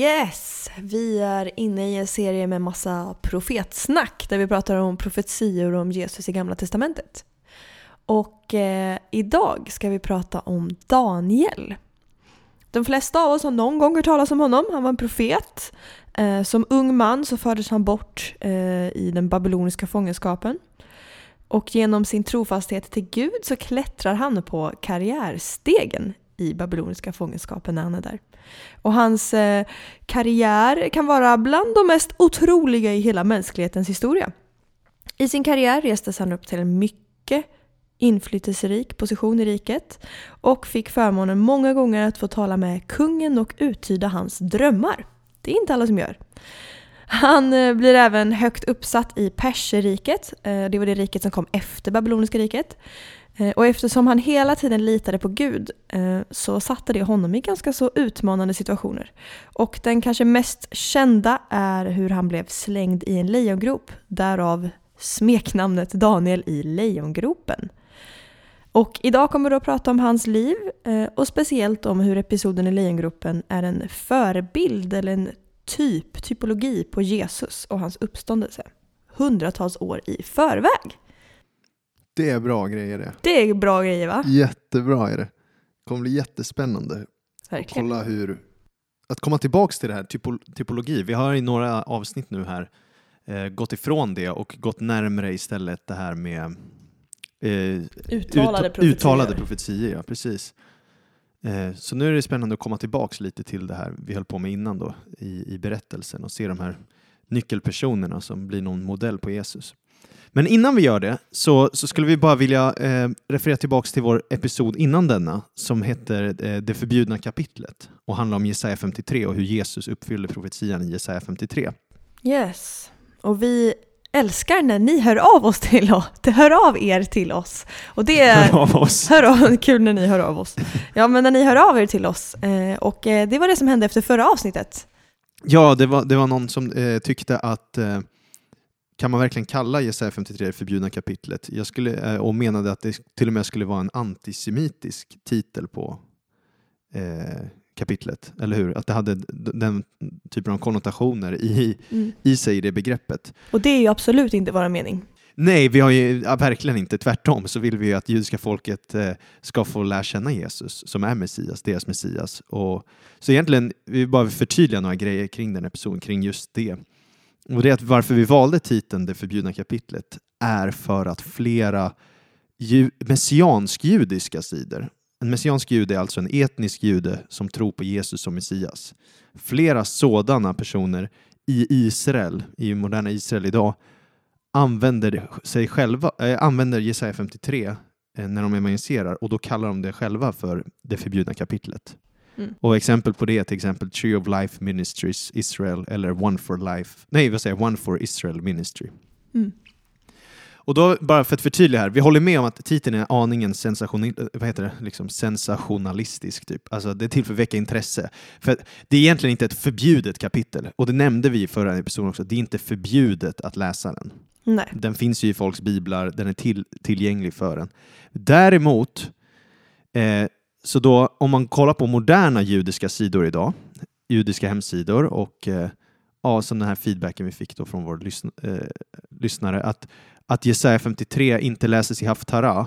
Yes! Vi är inne i en serie med massa profetsnack där vi pratar om profetior om Jesus i Gamla Testamentet. Och eh, idag ska vi prata om Daniel. De flesta av oss har någon gång hört talas om honom. Han var en profet. Eh, som ung man så fördes han bort eh, i den babyloniska fångenskapen. Och genom sin trofasthet till Gud så klättrar han på karriärstegen i babyloniska fångenskapen när han är där. Och hans eh, karriär kan vara bland de mest otroliga i hela mänsklighetens historia. I sin karriär restes han upp till en mycket inflytelserik position i riket och fick förmånen många gånger att få tala med kungen och uttyda hans drömmar. Det är inte alla som gör. Han eh, blir även högt uppsatt i Perserriket. Eh, det var det riket som kom efter babyloniska riket. Eh, och eftersom han hela tiden litade på Gud eh, så satte det honom i ganska så utmanande situationer. Och den kanske mest kända är hur han blev slängd i en lejongrop, därav smeknamnet Daniel i lejongropen. Och idag kommer vi att prata om hans liv eh, och speciellt om hur episoden i lejongropen är en förebild eller en typ, typologi på Jesus och hans uppståndelse. Hundratals år i förväg. Det är bra grejer det. Det är bra grejer va? Jättebra är det. Det kommer bli jättespännande Verkligen. kolla hur... Att komma tillbaks till det här typo, typologi. Vi har i några avsnitt nu här eh, gått ifrån det och gått närmre istället det här med eh, Uttalade ut, uttalade profetior. Ja, precis. Eh, så nu är det spännande att komma tillbaks lite till det här vi höll på med innan då i, i berättelsen och se de här nyckelpersonerna som blir någon modell på Jesus. Men innan vi gör det så, så skulle vi bara vilja eh, referera tillbaks till vår episod innan denna som heter eh, Det förbjudna kapitlet och handlar om Jesaja 53 och hur Jesus uppfyller profetian i Jesaja 53. Yes. Och vi älskar när ni hör av oss till oss. Det hör av er till oss. Och det är... Hör av oss. Hör av, kul när ni hör av oss. Ja, men när ni hör av er till oss. Eh, och eh, det var det som hände efter förra avsnittet. Ja, det var, det var någon som eh, tyckte att eh, kan man verkligen kalla Jesaja 53 det förbjudna kapitlet? Jag skulle, eh, och menade att det till och med skulle vara en antisemitisk titel på eh, kapitlet, eller hur? Att det hade den typen av konnotationer i, Mm. i sig, i det begreppet. Och det är ju absolut inte vår mening. Nej, vi har ju ja, verkligen inte. Tvärtom så vill vi ju att judiska folket eh, ska få lära känna Jesus som är Messias, deras Messias. Och, så egentligen, vi vill bara förtydliga några grejer kring den episoden, kring just det. Och det är att varför vi valde titeln Det förbjudna kapitlet är för att flera ju, messiansk-judiska sidor, en messiansk jude är alltså en etnisk jude som tror på Jesus som Messias. Flera sådana personer i Israel, i moderna Israel idag, använder sig själva, äh, använder Jesaja 53 eh, när de evangeliserar och då kallar de det själva för det förbjudna kapitlet. Mm. Och exempel på det är till exempel Tree of Life Ministries Israel eller One for Life, nej vad säger jag, One for Israel Ministry. Mm. Och då, bara för att förtydliga här, vi håller med om att titeln är aningen sensation, vad heter det? Liksom sensationalistisk. Typ. Alltså, det är till för att väcka intresse. För det är egentligen inte ett förbjudet kapitel. Och det nämnde vi i förra episoden också, det är inte förbjudet att läsa den. Nej. Den finns ju i folks biblar, den är till, tillgänglig för en. Däremot, eh, så då om man kollar på moderna judiska sidor idag, judiska hemsidor och eh, ja, som den här feedbacken vi fick då från vår lyssn eh, lyssnare, att, att Jesaja 53 inte läses i Haftara,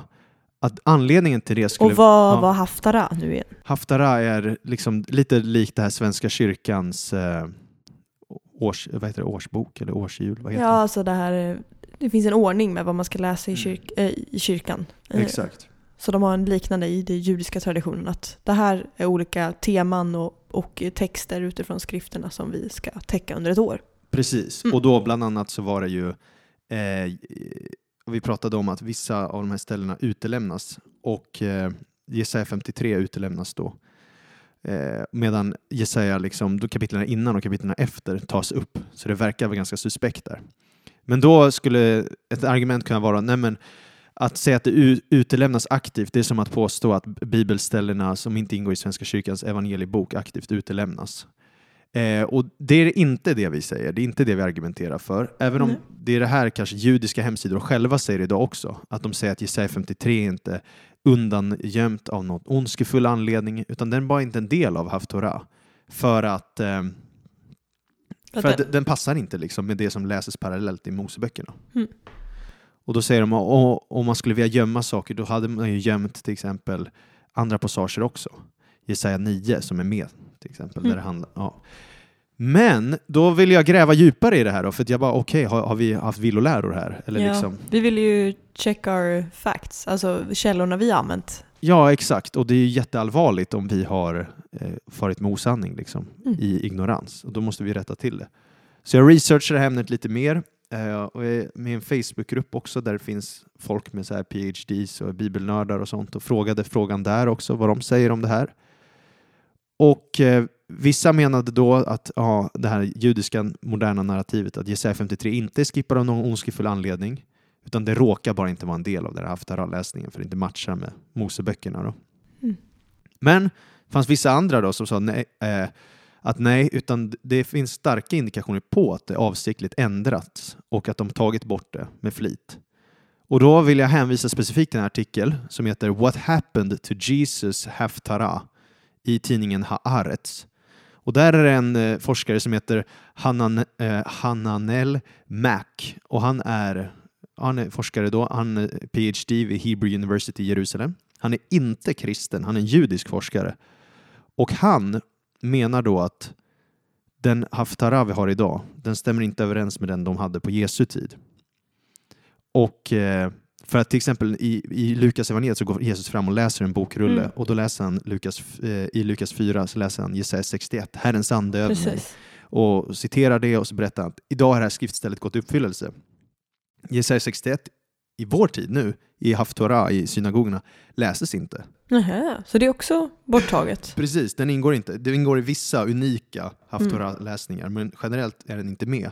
att anledningen till det skulle Och vad ja. var Haftara nu igen? Haftara är liksom lite likt det här Svenska kyrkans eh, års, vad heter det, årsbok eller årshjul. Vad heter Ja, alltså det här... eh, Det finns en ordning med vad man ska läsa i, Mm. kyrk, eh, i kyrkan. det? Exakt. Så de har en liknande i den judiska traditionen. Att det här är olika teman och, och texter utifrån skrifterna som vi ska täcka under ett år. Precis, Mm. och då bland annat så var det ju eh, vi pratade om att vissa av de här ställena utelämnas och eh, Jesaja 53 utelämnas då. Eh, medan Jesaja, liksom, då kapitlen innan och kapitlen efter tas upp. Så det verkar vara ganska suspekt där. Men då skulle ett argument kunna vara nej men, att säga att det utelämnas aktivt, det är som att påstå att bibelställena som inte ingår i Svenska kyrkans evangeliebok aktivt utelämnas. Eh, och det är inte det vi säger, det är inte det vi argumenterar för. Även om mm. det är det här kanske judiska hemsidor själva säger idag också, att de säger att Jesaja 53 inte undangömt av någon ondskefull anledning, utan den var inte en del av Haftorah. För att, eh, för att den passar inte liksom med det som läses parallellt i Moseböckerna. Mm. Och då säger de att om man skulle vilja gömma saker, då hade man ju gömt till exempel andra passager också. Jesaja 9 som är med till exempel. Mm. Där det handlar, ja. Men då vill jag gräva djupare i det här då, för att jag bara okej, okay, har, har, vi haft villoläror här? Eller ja, liksom? Vi vill ju check our facts, alltså källorna vi har använt. Ja, exakt. Och det är jätteallvarligt om vi har eh, farit med osanning liksom, mm. i ignorans. Och då måste vi rätta till det. Så jag researchar det här ämnet lite mer eh, och är med en Facebookgrupp också där det finns folk med så här PhDs och bibelnördar och sånt och frågade frågan där också vad de säger om det här. Och eh, vissa menade då att ja, det här judiska moderna narrativet att Jesaja 53 inte är skippad av någon ondskefull anledning utan det råkar bara inte vara en del av den här Haftarah-läsningen för det inte matchar med Moseböckerna. Då. Mm. Men det fanns vissa andra då som sa nej, eh, att nej, utan det finns starka indikationer på att det avsiktligt ändrats och att de tagit bort det med flit. Och då vill jag hänvisa specifikt till en artikel som heter What happened to Jesus Haftara i tidningen Haaretz. Och där är det en eh, forskare som heter Hanan, eh, Hananel Mack och han är, han är forskare då, han eh, är PhD vid Hebrew University i Jerusalem. Han är inte kristen, han är en judisk forskare. Och han menar då att den haftara vi har idag, den stämmer inte överens med den de hade på Jesu tid. Och eh, för att till exempel i, i Lukas evangeliet så går Jesus fram och läser en bokrulle mm. och då läser han Lukas, eh, i Lukas 4 så läser han Jesaja 61, Herrens ande över mig. Och citerar det och så berättar han att idag har det här skriftstället gått i uppfyllelse. Jesaja 61 i vår tid nu, i Haftorah i synagogorna, läses inte. Nähä, så det är också borttaget? Precis, den ingår inte. Det ingår i vissa unika Haftorah-läsningar, mm. men generellt är den inte med.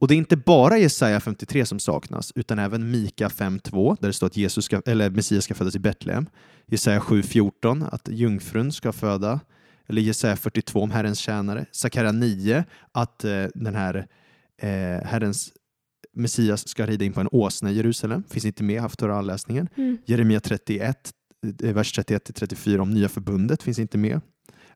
Och det är inte bara Jesaja 53 som saknas, utan även Mika 5.2 där det står att Jesus ska, eller Messias ska födas i Betlehem. Jesaja 7.14 att jungfrun ska föda. Eller Jesaja 42 om Herrens tjänare. Sakaria 9 att eh, den här eh, Herrens Messias ska rida in på en åsna i Jerusalem. Finns inte med i Haftorah-läsningen. Mm. Jeremia 31, eh, vers 31-34 om nya förbundet finns inte med.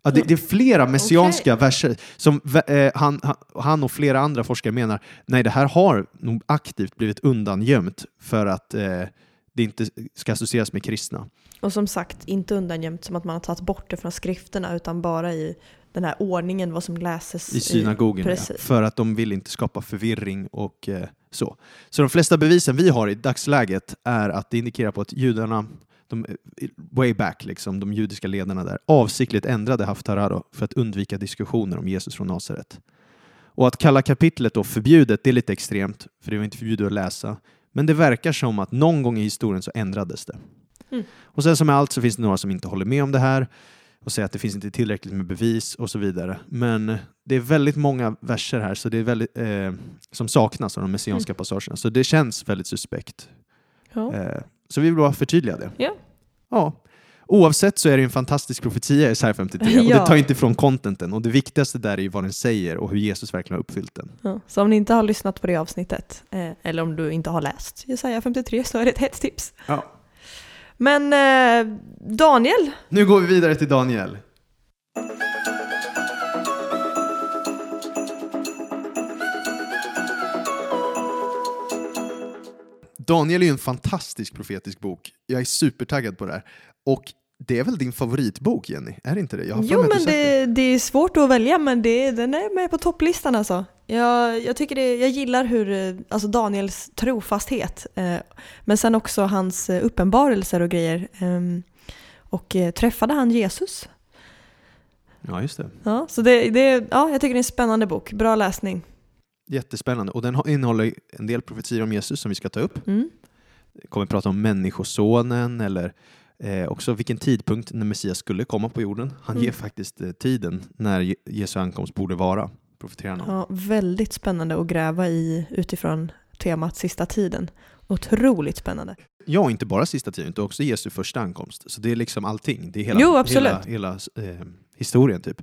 Ja, det, det, är flera messianska okay. verser som eh, han, han och flera andra forskare menar, nej det här har nog aktivt blivit undangömt för att eh, det inte ska associeras med kristna. Och som sagt, inte undangömt som att man har tagit bort det från skrifterna utan bara i den här ordningen vad som läses i synagogen. Ja, för att de vill inte skapa förvirring och eh, så. Så de flesta bevisen vi har i dagsläget är att det indikerar på att judarna de, way back, liksom, de judiska ledarna där, avsiktligt ändrade Haftarah för att undvika diskussioner om Jesus från Nasaret. Och att kalla kapitlet då förbjudet, det är lite extremt, för det var inte förbjudet att läsa. Men det verkar som att någon gång i historien så ändrades det. Mm. Och sen som med allt så finns det några som inte håller med om det här och säger att det finns inte tillräckligt med bevis och så vidare. Men det är väldigt många verser här så det är väldigt, eh, som saknas av de messianska mm. passagerna, så det känns väldigt suspekt. Ja. Eh, så vi vill bara förtydliga det. Ja. ja. Oavsett så är det en fantastisk profetia i Isaiah 53 ja. och det tar inte ifrån contenten och det viktigaste där är ju vad den säger och hur Jesus verkligen har uppfyllt den. Ja. Så om ni inte har lyssnat på det avsnittet eh, eller om du inte har läst Jesaja 53 så är det ett hett tips. Ja. Men eh, Daniel? Nu går vi vidare till Daniel. Daniel är ju en fantastisk profetisk bok. Jag är supertaggad på det här. Och det är väl din favoritbok Jenny? Är det inte det? jo men det, det, är svårt att välja men det, den är med på topplistan alltså. Jag, jag, tycker det, jag gillar hur, alltså Daniels trofasthet eh, men sen också hans uppenbarelser och grejer. Eh, och eh, träffade han Jesus? Ja just det. Ja, så det, det, ja, jag tycker det är en spännande bok, bra läsning. Jättespännande. Och den innehåller en del profetier om Jesus som vi ska ta upp. Mm. Kommer prata om Människosonen eller Eh, också vilken tidpunkt när Messias skulle komma på jorden. Han Mm. ger faktiskt eh, tiden när Je- Jesu ankomst borde vara, profeterar han. Ja, väldigt spännande att gräva i utifrån temat sista tiden. Otroligt spännande. Ja, inte bara sista tiden, utan också Jesu första ankomst. Så det är liksom allting. Det är hela, Jo, hela, hela eh, historien typ.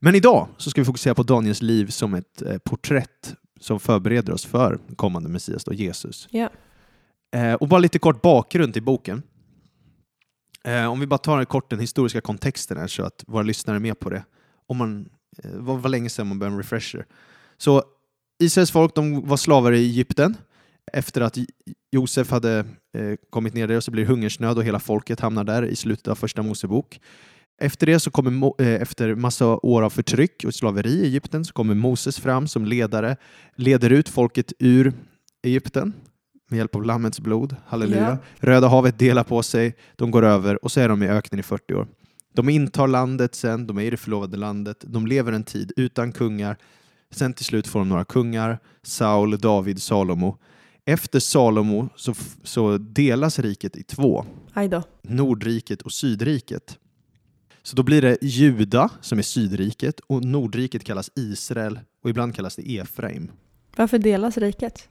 Men idag så ska vi fokusera på Daniels liv som ett eh, porträtt som förbereder oss för kommande Messias, då Jesus. Eh, och bara lite kort bakgrund till boken. Eh, om vi bara tar kort den historiska kontexten här så att våra lyssnare är med på det. Om man, eh, var länge sedan man började en refresher. Så Israels folk de var slavar i Egypten. Efter att Josef hade eh, kommit ner där så blir det hungersnöd och hela folket hamnar där i slutet av första Mosebok. Efter det så kommer, eh, efter massa år av förtryck och slaveri i Egypten så kommer Moses fram som ledare, leder ut folket ur Egypten med hjälp av Lammets blod. Halleluja. Ja. Röda havet delar på sig, de går över och så är de i öknen i 40 år. De intar landet sen, de är i det förlovade landet, de lever en tid utan kungar. Sen till slut får de några kungar, Saul, David, Salomo. Efter Salomo så, så delas riket i två. Nordriket och Sydriket. Så då blir det Juda som är Sydriket och Nordriket kallas Israel och ibland kallas det Efraim. Varför delas riket?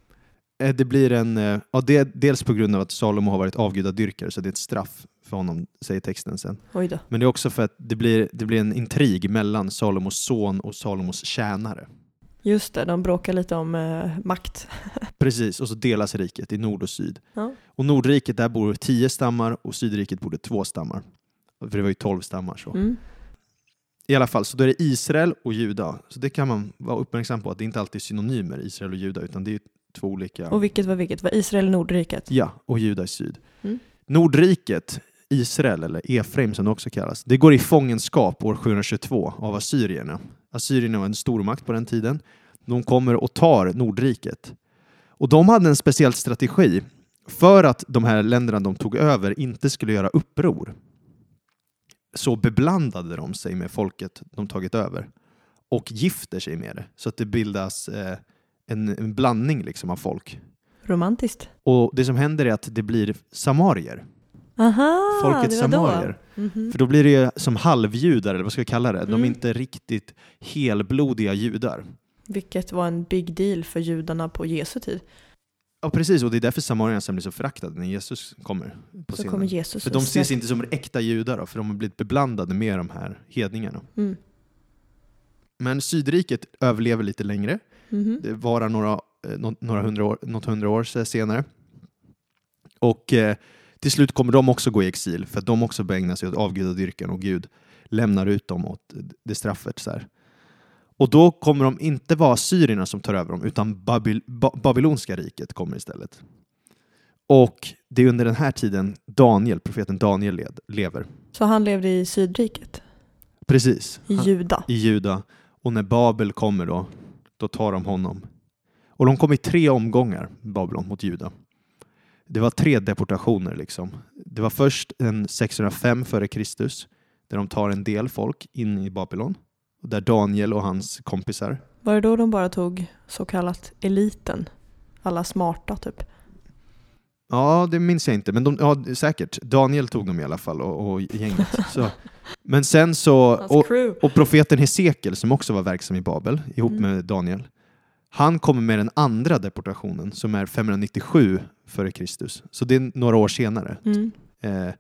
Eh, Det blir en, eh, ja, det, dels på grund av att Salomo har varit avgudadyrkare så det är ett straff för honom, säger texten sen. Men det är också för att det blir, det blir en intrig mellan Salomos son och Salomos tjänare. Just det, de bråkar lite om eh, makt. Precis, och så delas riket i nord och syd. Ja. Och Nordriket där bor tio stammar och Sydriket bor det två stammar. För det var ju tolv stammar. Så. Mm. I alla fall, så då är det Israel och Juda. Så det kan man vara uppmärksam på att det inte alltid är synonymer, Israel och Juda, utan det är två olika. Och vilket var vilket? Var Israel Nordriket? Ja, och Juda i syd. Mm. Nordriket, Israel, eller Efraim som det också kallas, det går i fångenskap år 722 av assyrierna. Assyrierna var en stormakt på den tiden. De kommer och tar Nordriket. Och de hade en speciell strategi för att de här länderna de tog över inte skulle göra uppror. Så beblandade de sig med folket de tagit över och gifter sig med det. Så att det bildas eh, en, en blandning liksom av folk. Romantiskt. Och det som händer är att det blir samarier. Aha, Folket var då. samarier. Mhm. För då blir det som halvjudar, eller vad ska vi kalla det? De är Mm. inte riktigt helblodiga judar. Vilket var en big deal för judarna på Jesu tid. Ja, precis. Och det är därför samarierna sen blir så föraktade när Jesus kommer på Så scenen. kommer Jesus för de ses inte som äkta judar, då, för de har blivit beblandade med de här hedningarna. Mm. Men Sydriket överlever lite längre. Mhm. Det varar några, eh, nå- några hundra år, något hundra år senare. Och eh, till slut kommer de också gå i exil för att de också börjar ägna sig åt avgudadyrkan och Gud lämnar ut dem åt det straffet. Så här. Och då kommer de inte vara syrierna som tar över dem utan Babyl ba babylonska riket kommer istället. Och det är under den här tiden Daniel, profeten Daniel led, lever. Så han levde i Sydriket? Precis. I Han- Juda? i Juda. Och när Babel kommer då, då tar de honom. Och de kom i tre omgångar, Babylon, mot Juda. Det var tre deportationer liksom. Det var först en 605 före Kristus, där de tar en del folk in i Babylon. Och Där Daniel och hans kompisar, Var det då de bara tog så kallat eliten? Alla smarta typ? ja det minns jag inte, men de, ja, säkert. Daniel tog dem i alla fall och, och gänget. Så. Men sen så, och? Och profeten Hesekiel, som också var verksam i Babel, ihop Mm. med Daniel, han kommer med den andra deportationen som är 597 före Kristus. Så det är några år senare. Mm. Eh,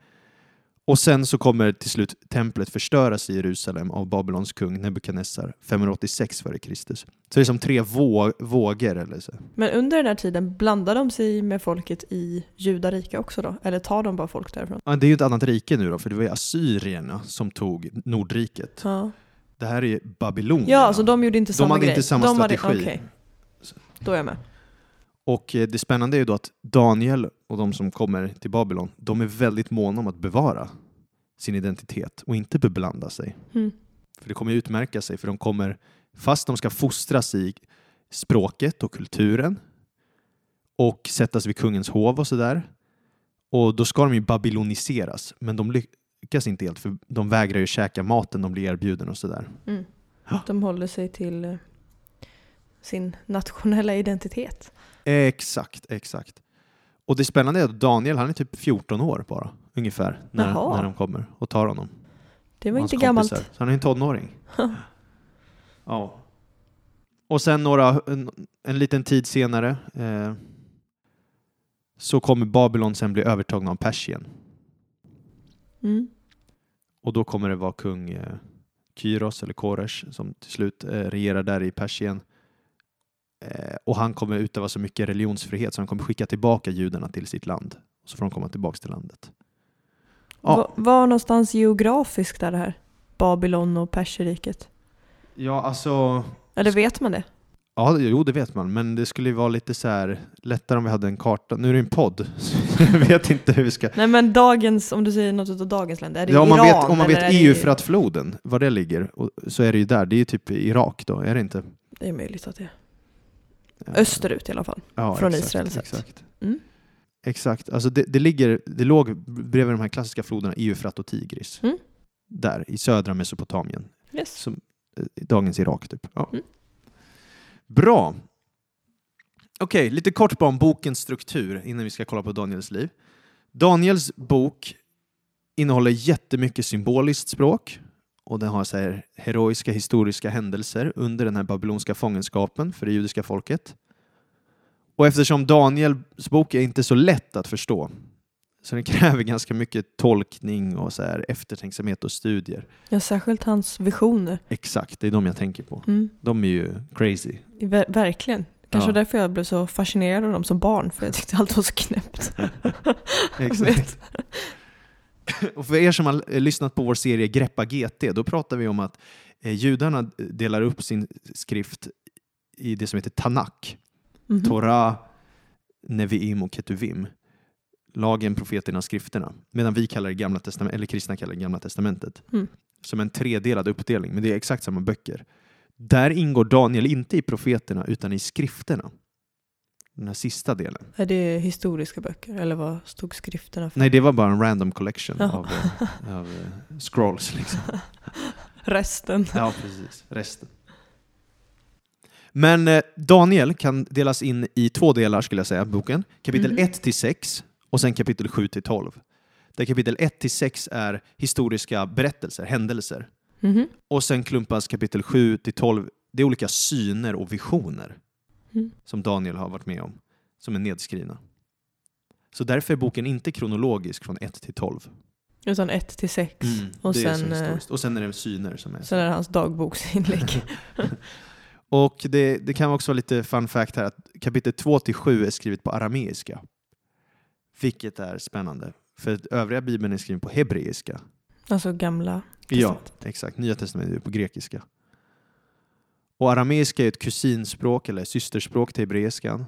och sen så kommer till slut templet förstöras i Jerusalem av Babylons kung Nebukadnessar 586 före Kristus. Så det är som tre vå vågor. Eller så. Men under den här tiden blandar de sig med folket i Judarike också då? Eller tar de bara folk därifrån? Ja, det är ju ett annat rike nu då, för det var ju assyrierna som tog Nordriket. Ja, Det här är ju Babylonierna. ja så de gjorde inte De samma hade grej? inte samma de hade- strategi. Okej, då är jag med. Och eh, det spännande är ju då att Daniel och de som kommer till Babylon, de är väldigt måna om att bevara sin identitet och inte beblanda sig. Mm. För det kommer utmärka sig, för de kommer, fast de ska fostras i språket och kulturen och sättas vid kungens hov och sådär, och då ska de ju babyloniseras, men de lyckas inte helt, för de vägrar ju käka maten de blir erbjuden och sådär. Mm. De håller sig till eh, sin nationella identitet. Exakt, exakt. Och det spännande är att Daniel, han är typ 14 år bara ungefär när, Jaha. när de kommer och tar honom. Det var inte gammalt. kompisar. Så han är en tonåring. ja. Och sen några, en, en liten tid senare eh, så kommer Babylon sen bli övertagna av Persien. Mm. Och då kommer det vara kung eh, Kyros eller Koresh som till slut eh, regerar där i Persien. Eh, och han kommer utöva så mycket religionsfrihet så han kommer skicka tillbaka judarna till sitt land. Så får de komma tillbaka till landet. Ja. Va- Var någonstans geografiskt är det här? Babylon och Perserriket? Ja, alltså... Eller vet man det? Ja, jo, det vet man. Men det skulle ju vara lite så här lättare om vi hade en karta. Nu är det en podd, så jag vet inte hur vi ska... Nej men dagens, om du säger något av dagens länder, är det Ja, om man Iran? vet, om man vet Eufratfloden, var det ligger, så är det ju där. Det är ju typ Irak då, är det inte? Det är möjligt att det är. Ja. Österut i alla fall. Ja, från exakt, Israel sett. Exakt. Mm. Exakt. Alltså det, det, ligger, det låg bredvid de här klassiska floderna Eufrat och Tigris. Mm. Där, i södra Mesopotamien. Yes. Som, eh, dagens Irak, typ. Ja. Mm. Bra. Okej, lite kort bara om bokens struktur innan vi ska kolla på Daniels liv. Daniels bok innehåller jättemycket symboliskt språk och den har så här heroiska historiska händelser under den här babylonska fångenskapen för det judiska folket. Och eftersom Daniels bok är inte så lätt att förstå så den kräver ganska mycket tolkning och så här eftertänksamhet och studier. Ja, särskilt hans visioner. Exakt, det är de jag tänker på. Mm. De är ju crazy. Ver- verkligen. Kanske Ja. därför jag blev så fascinerad av dem som barn, för jag tyckte allt var så knäppt. Exakt. Och för er som har lyssnat på vår serie Greppa GT, då pratar vi om att eh, judarna delar upp sin skrift i det som heter Tanakh. Mhm. Torah, Neviim och Ketuvim. Lagen, profeterna, skrifterna. Medan vi kallar det gamla testamentet, eller kristna kallar det gamla testamentet. Mm. Som en tredelad uppdelning, men det är exakt samma böcker. Där ingår Daniel inte i profeterna utan i skrifterna. Den här sista delen. Är det historiska böcker, eller vad stod skrifterna för? Nej, det var bara en random collection Ja. av, eh, av eh, scrolls. Liksom. Resten. Ja, precis. Resten. Men eh, Daniel kan delas in i två delar skulle jag säga, boken. Kapitel Mhm. 1 till 6 och sen kapitel 7 till 12. Där kapitel 1 till 6 är historiska berättelser, händelser. Mhm. Och sen klumpas kapitel 7 till 12, det är olika syner och visioner Mm. som Daniel har varit med om, som är nedskrivna. Så därför är boken inte kronologisk från 1 till 12. Utan 1 till 6. Och det är så sen, eh, och sen är det syner som är Sen är det hans dagboksinlägg. Och det, det kan också vara lite fun fact här att kapitel 2 till 7 är skrivet på arameiska. Vilket är spännande. För övriga bibeln är skriven på hebreiska. alltså gamla Ja, testamentet. exakt. Nya testamentet är på grekiska. Och arameiska är ett kusinspråk eller systerspråk till hebreiskan.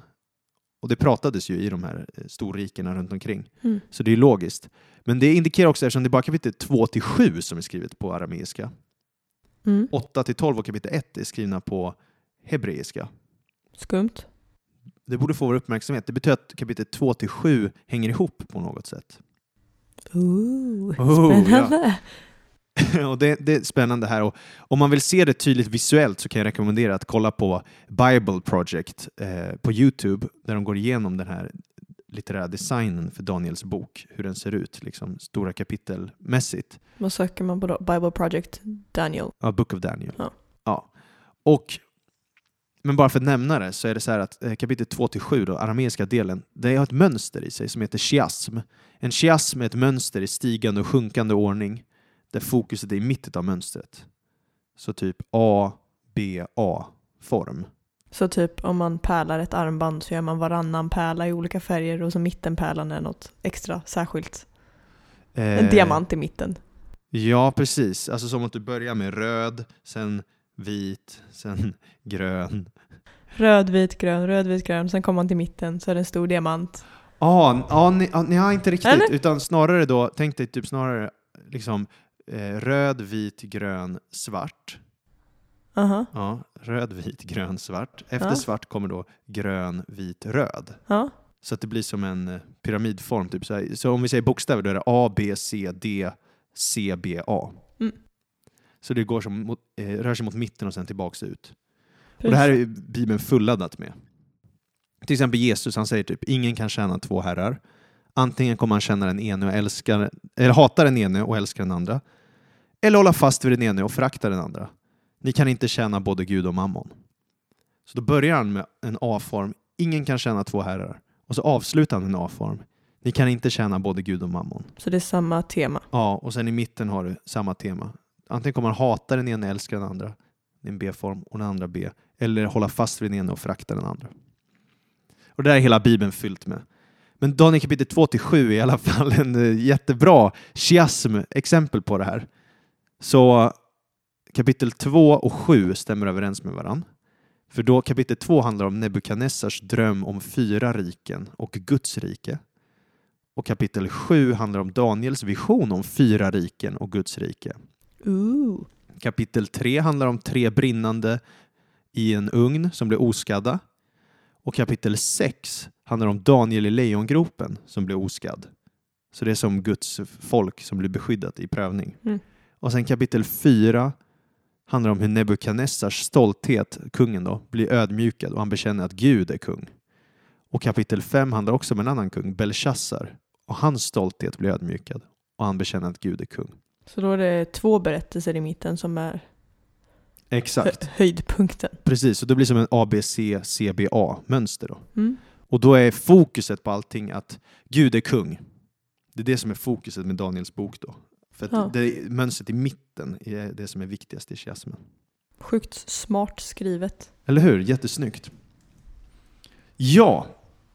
Och det pratades ju i de här eh, storrikena runt omkring. Mm. Så det är logiskt. Men det indikerar också, eftersom det är bara kapitel 2 till 7 som är skrivet på arameiska. Mm. 8 till 12 och kapitel 1 är skrivna på hebreiska. Skumt. Det borde få vår uppmärksamhet. Det betyder att kapitel 2 till 7 hänger ihop på något sätt. Ooh, Oh, spännande. och det, det är spännande här. Och om man vill se det tydligt visuellt så kan jag rekommendera att kolla på Bible Project eh, på Youtube där de går igenom den här litterära designen för Daniels bok, hur den ser ut, liksom stora kapitelmässigt. Vad söker man på då? Bible Project Daniel. Ja, Book of Daniel. Ja. Ja. Och, men bara för att nämna det så är det så här att eh, kapitel 2-7, då, arameiska delen, det har ett mönster i sig som heter chiasm. En chiasm är ett mönster i stigande och sjunkande ordning där fokuset är i mitten av mönstret. Så typ A, B, A-form. Så typ om man pärlar ett armband så gör man varannan pärla i olika färger och så mittenpärlan är något extra särskilt. En Eh, diamant i mitten. Ja, precis. Alltså som att du börjar med röd, sen vit, sen grön, Röd, vit, grön, röd, vit, grön. Sen kommer man till mitten så är det en stor diamant. Ja, ja, ni, ja, ni har inte riktigt, Eller? utan snarare då, tänk dig typ snarare liksom eh, röd, vit, grön, svart. Aha. Ja, röd, vit, grön, svart. Efter Ja. svart kommer då grön, vit, röd. Ja. Så att det blir som en eh, pyramidform. Typ så, så om vi säger bokstäver då är det A, B, C, D, C, B, A. Mm. Så det går som mot, eh, rör sig mot mitten och sen tillbaks ut. Och det här är Bibeln fulladdat med. Till exempel Jesus, han säger typ ingen kan tjäna två herrar. Antingen kommer han känna den ene och älskar, eller hata den ene och älska den andra. Eller hålla fast vid den ene och förakta den andra. Ni kan inte tjäna både Gud och mammon. Så då börjar han med en A-form. Ingen kan tjäna två herrar. Och så avslutar han med en A-form. Ni kan inte tjäna både Gud och mammon. Så det är samma tema. Ja, och sen i mitten har du samma tema. Antingen kommer man hata den ena och älska den andra. Det är en B-form. Och den andra B. Eller hålla fast vid den ena och förakta den andra. Och det där är hela Bibeln fyllt med. Men Daniel kapitel 2-7 är i alla fall en eh, jättebra chiasm-exempel på det här. Så kapitel 2 och 7 stämmer överens med varandra. För då kapitel 2 handlar om Nebukadnessars dröm om fyra riken och Guds rike. Och kapitel 7 handlar om Daniels vision om fyra riken och Guds rike. Ooh. Kapitel 3 handlar om tre brinnande i en ugn som blir oskadda. Och kapitel 6 handlar om Daniel i lejongropen som blir oskadd. Så det är som Guds folk som blir beskyddat i prövning. Mm. Och sen kapitel 4 handlar om hur Nebukadnessars stolthet, kungen då, blir ödmjukad och han bekänner att Gud är kung. Och kapitel 5 handlar också om en annan kung, Belshazzar, och hans stolthet blir ödmjukad och han bekänner att Gud är kung. Så då är det två berättelser i mitten som är Exakt. hö- höjdpunkten. Precis, och det blir som en ABC, CBA mönster då. Mm. Och då är fokuset på allting att Gud är kung. Det är det som är fokuset med Daniels bok då. För Ja. det, mönstret i mitten är det som är viktigast i chiasmen. Sjukt smart skrivet. Eller hur? Jättesnyggt. Ja,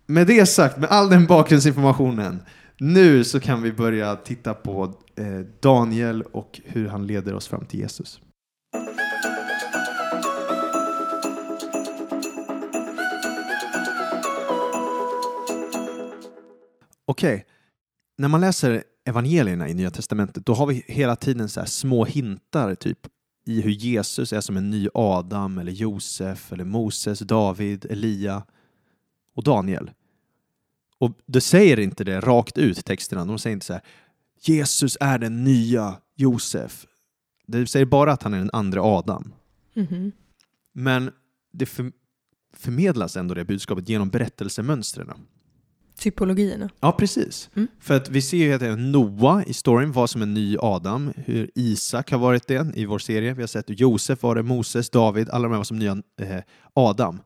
med det sagt, med all den bakgrundsinformationen, nu så kan vi börja titta på eh, Daniel och hur han leder oss fram till Jesus. Okej, när man läser evangelierna i Nya Testamentet, då har vi hela tiden så små hintar typ i hur Jesus är som en ny Adam, eller Josef, eller Moses, David, Elia och Daniel. Och det säger inte det rakt ut, texterna. De säger inte så här Jesus är den nya Josef. Det säger bara att han är den andra Adam. Mhm. Men det för, förmedlas ändå det budskapet genom berättelsemönstren. Typologierna. Ja, precis. Mm. För att vi ser ju att Noa i storyn var som en ny Adam, hur Isak har varit det i vår serie. Vi har sett hur Josef var det, Moses, David, alla de här var som nya eh, Adam.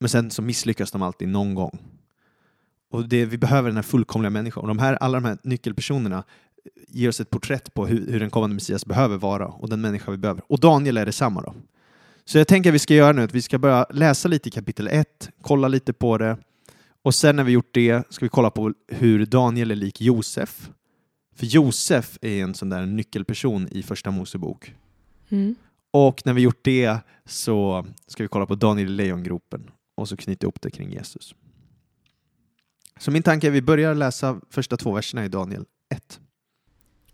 Men sen så misslyckas de alltid någon gång. Och det, vi behöver den här fullkomliga människan. Och de här, alla de här nyckelpersonerna ger oss ett porträtt på hur, hur den kommande Messias behöver vara och den människa vi behöver. Och Daniel är detsamma då. Så jag tänker att vi ska göra nu att vi ska börja läsa lite i kapitel 1, kolla lite på det och sen när vi gjort det ska vi kolla på hur Daniel är lik Josef. För Josef är en sån där nyckelperson i första Mosebok. Mm. Och när vi gjort det så ska vi kolla på Daniel i lejongropen och så knyta ihop det kring Jesus. Så min tanke är att vi börjar läsa första två verserna i Daniel 1.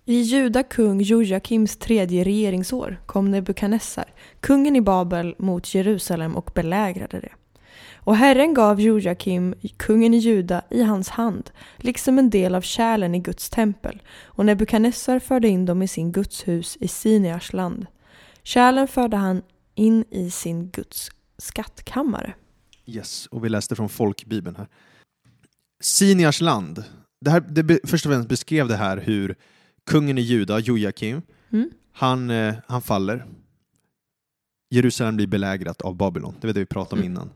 I Juda kung Jojakims tredje regeringsår kom Nebukadnessar, kungen i Babel, mot Jerusalem och belägrade det. Och Herren gav Jojakim, kungen i Juda, i hans hand, liksom en del av kärlen i Guds tempel, och Nebukadnessar förde in dem i sin Guds hus i Siniars land. Kärlen förde han in i sin Guds skattkammare. Yes, och vi läste från folkbibeln här. Siniars land. Det här, det först och främst beskrev det här hur kungen i Juda, Jojakim, Mm. han, eh, han faller. Jerusalem blir belägrat av Babylon. Det var det vi pratade om Mm. innan.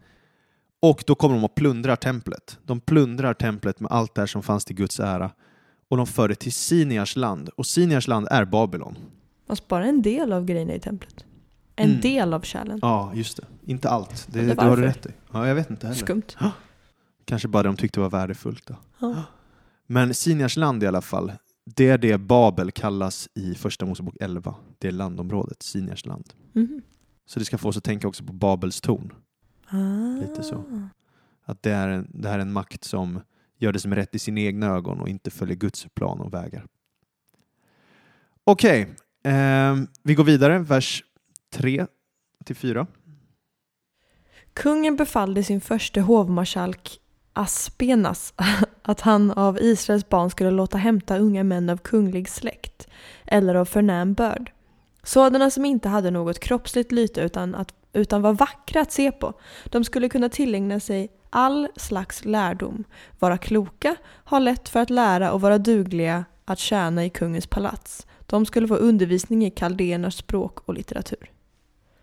Och då kommer de och plundrar templet. De plundrar templet med allt det här som fanns till Guds ära. Och de för det till Siniars land. Och Siniars land är Babylon. Fast bara en del av grejerna i templet. En Mm. del av kärlen. Ja, just det. Inte allt. Det, det har du rätt i. Ja, jag vet inte heller. Skumt. Kanske bara de tyckte var värdefullt. Då. Ja. Men Siniars land i alla fall, det är det Babel kallas i Första Mosebok 11. Det är landområdet, Siniars land. Mhm. Så det ska få oss att tänka också på Babels torn. Ah. Lite så. Att det, är en, det här är en makt som gör det som är rätt i sina egna ögon och inte följer Guds plan och vägar. Okej, ehm, vi går vidare, vers 3 till 4. Kungen befallde sin första hovmarskalk Aspenas att han av Israels barn skulle låta hämta unga män av kunglig släkt eller av förnäm börd. Sådana som inte hade något kroppsligt lyte utan, att, utan var vackra att se på. De skulle kunna tillägna sig all slags lärdom, vara kloka, ha lätt för att lära och vara dugliga att tjäna i kungens palats. De skulle få undervisning i kaldéernas språk och litteratur.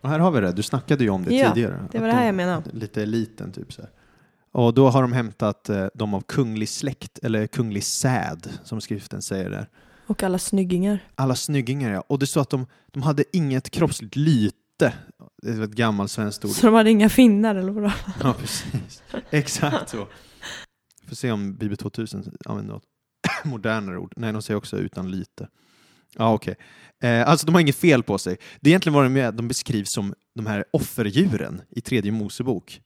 Och här har vi det, du snackade ju om det Ja, tidigare. det var det här de- jag menade. Lite eliten typ så här. Och då har de hämtat eh, dem av kunglig släkt, eller kunglig säd, som skriften säger där. Och alla snyggingar. Alla snyggingar ja. Och det står att de, de hade inget kroppsligt lyte. Det är ett gammalt svenskt ord. Så de hade inga finnar eller vadå? Ja, precis. Exakt så. Får se om Bibel 2000 använder något modernare ord. Nej, de säger också utan lyte. Ja, okej. Eh, alltså, de har inget fel på sig. Det är egentligen vad de är. De beskrivs som de här offerdjuren i tredje Mosebok.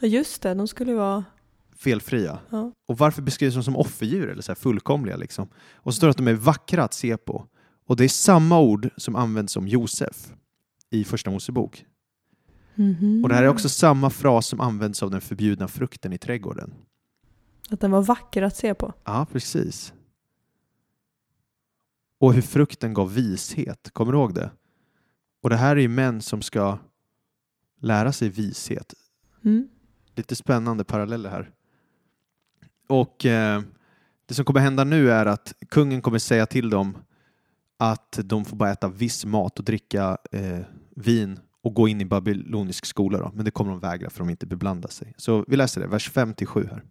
Ja just det, de skulle vara... Felfria. Ja. Och varför beskrivs de som offerdjur eller så fullkomliga liksom? Och så står det att de är vackra att se på. Och det är samma ord som används om Josef i första Mosebok. Mhm. Och det här är också samma fras som används av den förbjudna frukten i trädgården. Att den var vacker att se på. Ja, precis. Och hur frukten gav vishet. Kommer du ihåg det? Och det här är ju män som ska lära sig vishet. Mm. Lite spännande paralleller här. Och eh, det som kommer hända nu är att kungen kommer säga till dem att de får bara äta viss mat och dricka eh, vin och gå in i babylonisk skola. Då. Men det kommer de vägra för de inte beblanda sig. Så vi läser det, vers 5-7 här.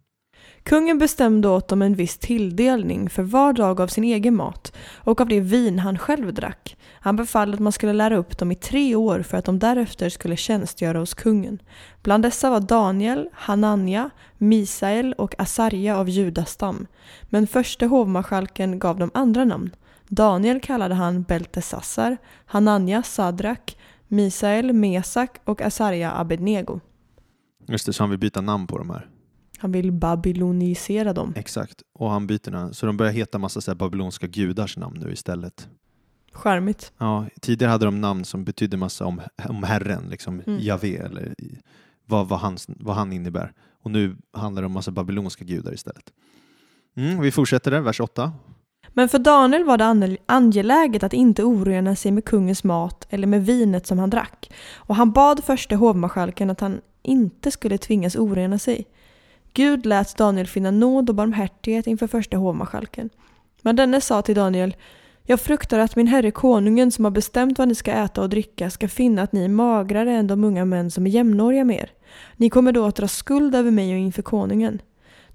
Kungen bestämde åt dem en viss tilldelning för var dag av sin egen mat och av det vin han själv drack. Han befallde att man skulle lära upp dem i tre år för att de därefter skulle tjänstgöra hos kungen. Bland dessa var Daniel, Hanania, Misael och Asarja av Judastam. Men förste hovmarskalken gav dem andra namn. Daniel kallade han Beltesassar, Hanania Sadrak, Misael Mesak och Asarja Abednego. Just det, så han vill byta namn på de här. Han vill babylonisera dem. Exakt, och han byter namn. Så de börjar heta massa så babylonska gudars namn nu istället. Charmigt. Ja, tidigare hade de namn som betydde massa om, om Herren, liksom Mm. Javé eller vad, vad, han, vad han innebär. Och nu handlar det om massa babylonska gudar istället. Mm, vi fortsätter där, vers 8. Men för Daniel var det angeläget att inte orena sig med kungens mat eller med vinet som han drack. Och han bad förste hovmarskalken att han inte skulle tvingas orena sig. Gud lät Daniel finna nåd och barmhärtighet inför första hovmarskalken. Men denne sa till Daniel jag fruktar att min herre konungen som har bestämt vad ni ska äta och dricka ska finna att ni är magrare än de unga män som är jämnåriga med er. Ni kommer då att dra skuld över mig och inför konungen.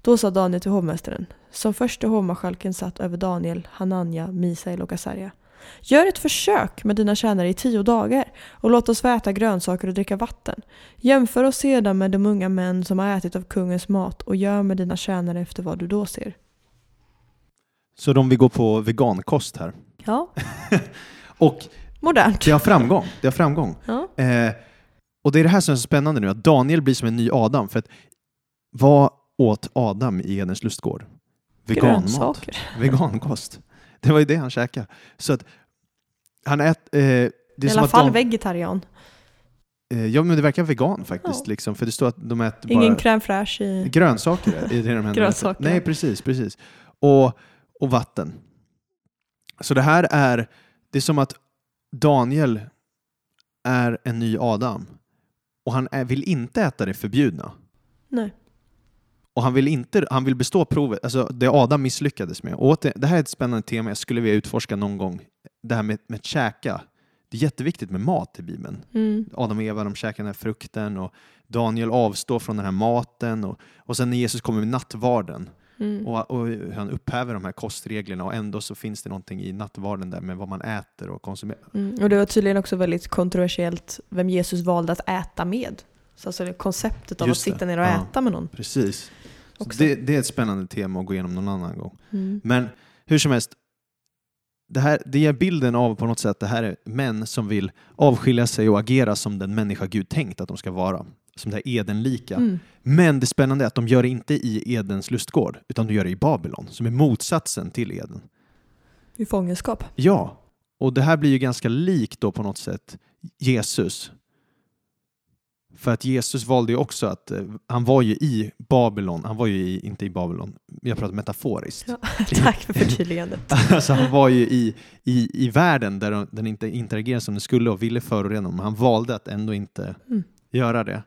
Då sa Daniel till hovmästaren, som första hovmarskalken satt över Daniel, Hananja, Misael och Asarja. Gör ett försök med dina tjänare i tio dagar och låt oss få äta grönsaker och dricka vatten. Jämför oss sedan med de unga män som har ätit av kungens mat och gör med dina tjänare efter vad du då ser. Så de vill gå på vegankost här. Ja, Och modernt. det har framgång. Det har framgång. Ja. Eh, och det är det här som är så spännande nu, att Daniel blir som en ny Adam. För att vad åt Adam i Edens lustgård? Veganmat. Vegankost. Det var ju det han käkade. Så att han ät, eh, det är I alla att fall de, vegetarian. eh, Ja, men det verkar vegan faktiskt. Ja. Liksom, för det står att de äter Ingen crème fraîche i... grönsaker. Är det de Grönsaker. Nej, precis. precis. Och, och vatten. Så det här är, det är som att Daniel är en ny Adam. Och han är, vill inte äta det förbjudna. Nej. Och han vill, inte, han vill bestå provet, alltså det Adam misslyckades med. Och åter, det här är ett spännande tema jag skulle vilja utforska någon gång. Det här med, med att käka. Det är jätteviktigt med mat i Bibeln. Mm. Adam och Eva de käkar den här frukten och Daniel avstår från den här maten. Och, och sen när Jesus kommer med nattvarden Mm. och, och han upphäver de här kostreglerna och ändå så finns det någonting i nattvarden där med vad man äter och konsumerar. Mm. Och det var tydligen också väldigt kontroversiellt vem Jesus valde att äta med. Så alltså det konceptet av Just att sitta ner och Ja. äta med någon. Precis. Det, det är ett spännande tema att gå igenom någon annan gång. Mm. Men hur som helst, det, här, det ger bilden av på något sätt att det här är män som vill avskilja sig och agera som den människa Gud tänkt att de ska vara. Som det här Edenlika. Mm. Men det spännande är att de gör det inte i Edens lustgård, utan de gör det i Babylon, som är motsatsen till Eden. I fångenskap. Ja, och det här blir ju ganska likt då på något sätt Jesus. För att Jesus valde ju också att, eh, han var ju i Babylon, han var ju i, inte i Babylon, jag pratar metaforiskt. Ja. Tack för förtydligandet. Alltså han var ju i, i, i världen där den inte interagerade som den skulle och ville förorena men han valde att ändå inte Mm. göra det.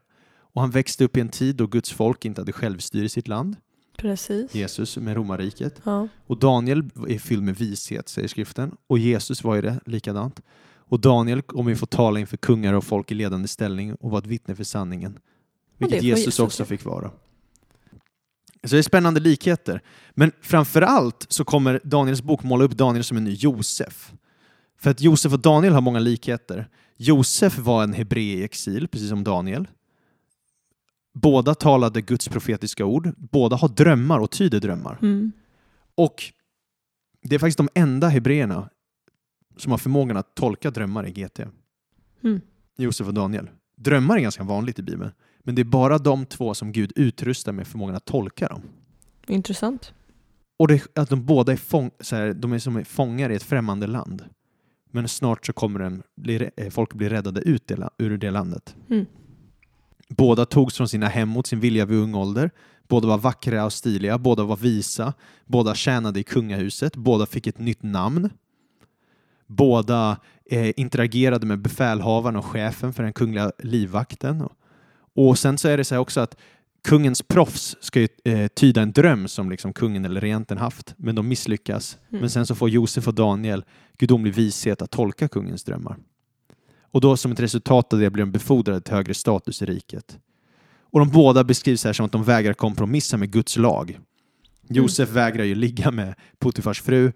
Och han växte upp i en tid då Guds folk inte hade självstyre i sitt land. Precis. Jesus med romarriket. Ja. Och Daniel är fylld med vishet, säger skriften. Och Jesus var ju det, likadant. Och Daniel kommer ju få tala inför kungar och folk i ledande ställning och vara ett vittne för sanningen. Vilket Jesus, Jesus också fick vara. Så det är spännande likheter. Men framför allt så kommer Daniels bok måla upp Daniel som en ny Josef. För att Josef och Daniel har många likheter. Josef var en hebré i exil, precis som Daniel. Båda talade Guds profetiska ord. Båda har drömmar och tyder drömmar. Mm. Och det är faktiskt de enda hebreerna som har förmågan att tolka drömmar i GT. Mm. Josef och Daniel. Drömmar är ganska vanligt i Bibeln. Men det är bara de två som Gud utrustar med förmågan att tolka dem. Intressant. Och det, att de båda är, fång, så här, de är som fångar i ett främmande land. Men snart så kommer den, bli, eh, folk bli räddade ut det, ur det landet. Mm. Båda togs från sina hem mot sin vilja vid ung ålder. Båda var vackra och stiliga, båda var visa, båda tjänade i kungahuset, båda fick ett nytt namn. Båda eh, interagerade med befälhavaren och chefen för den kungliga livvakten. Och, sen så är det så här också att kungens proffs ska ju eh, tyda en dröm som liksom kungen eller regenten haft, men de misslyckas. Mm. Men sen så får Josef och Daniel gudomlig vishet att tolka kungens drömmar. Och då som ett resultat av det blir de befordrade till högre status i riket. Och de båda beskrivs här som att de vägrar kompromissa med Guds lag. Josef vägrar ju ligga med Potifars fru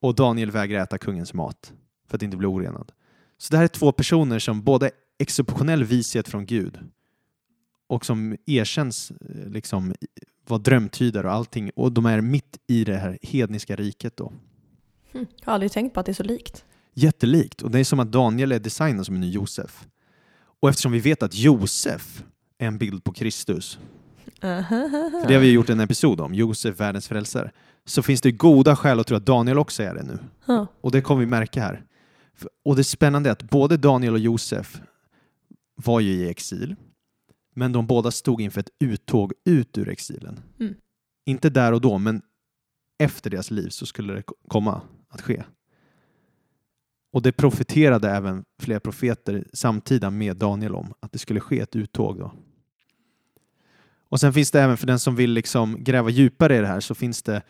och Daniel vägrar äta kungens mat för att inte bli orenad. Så det här är två personer som både är exceptionell vishet från Gud och som erkänns eh, liksom vara drömtydare och allting och de är mitt i det här hedniska riket då. Mm. Jag har aldrig tänkt på att det är så likt. Jättelikt och det är som att Daniel är designad som en ny Josef. Och eftersom vi vet att Josef är en bild på Kristus, för det har vi gjort en episod om, Josef, världens frälsare, så finns det goda skäl att tro att Daniel också är det nu. Ja. Och det kommer vi märka här. Och det spännande är att både Daniel och Josef var ju i exil, men de båda stod inför ett uttåg ut ur exilen. Mm. Inte där och då, men efter deras liv så skulle det ko- komma att ske. Och det profeterade även flera profeter samtida med Daniel om, att det skulle ske ett uttåg då. Och sen finns det även för den som vill liksom gräva djupare i det här så finns det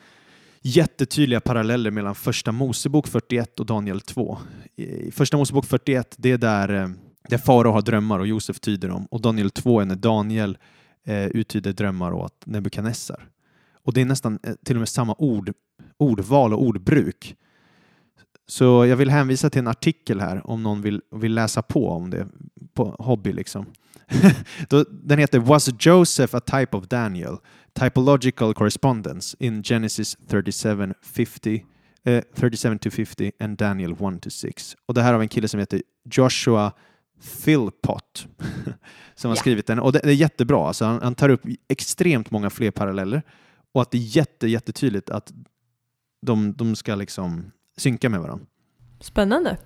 jättetydliga paralleller mellan första Mosebok 41 och Daniel 2. I första Mosebok 41, det är där, eh, där farao har drömmar och Josef tyder dem. Och Daniel 2 är när Daniel eh, uttyder drömmar åt Nebukadnessar. Och det är nästan eh, till och med samma ord, ordval och ordbruk. Så jag vill hänvisa till en artikel här om någon vill, vill läsa på om det på hobby liksom. Den heter Was Joseph a type of Daniel? Typological correspondence in Genesis 37, 50, eh, 37 to 50 and Daniel 1 to 6. Och det här av en kille som heter Joshua Philpott som har Ja. skrivit den. Och det, det är jättebra. Alltså han, han tar upp extremt många fler paralleller och att det är jätte, jättetydligt att de, de ska liksom synka med varandra. Spännande.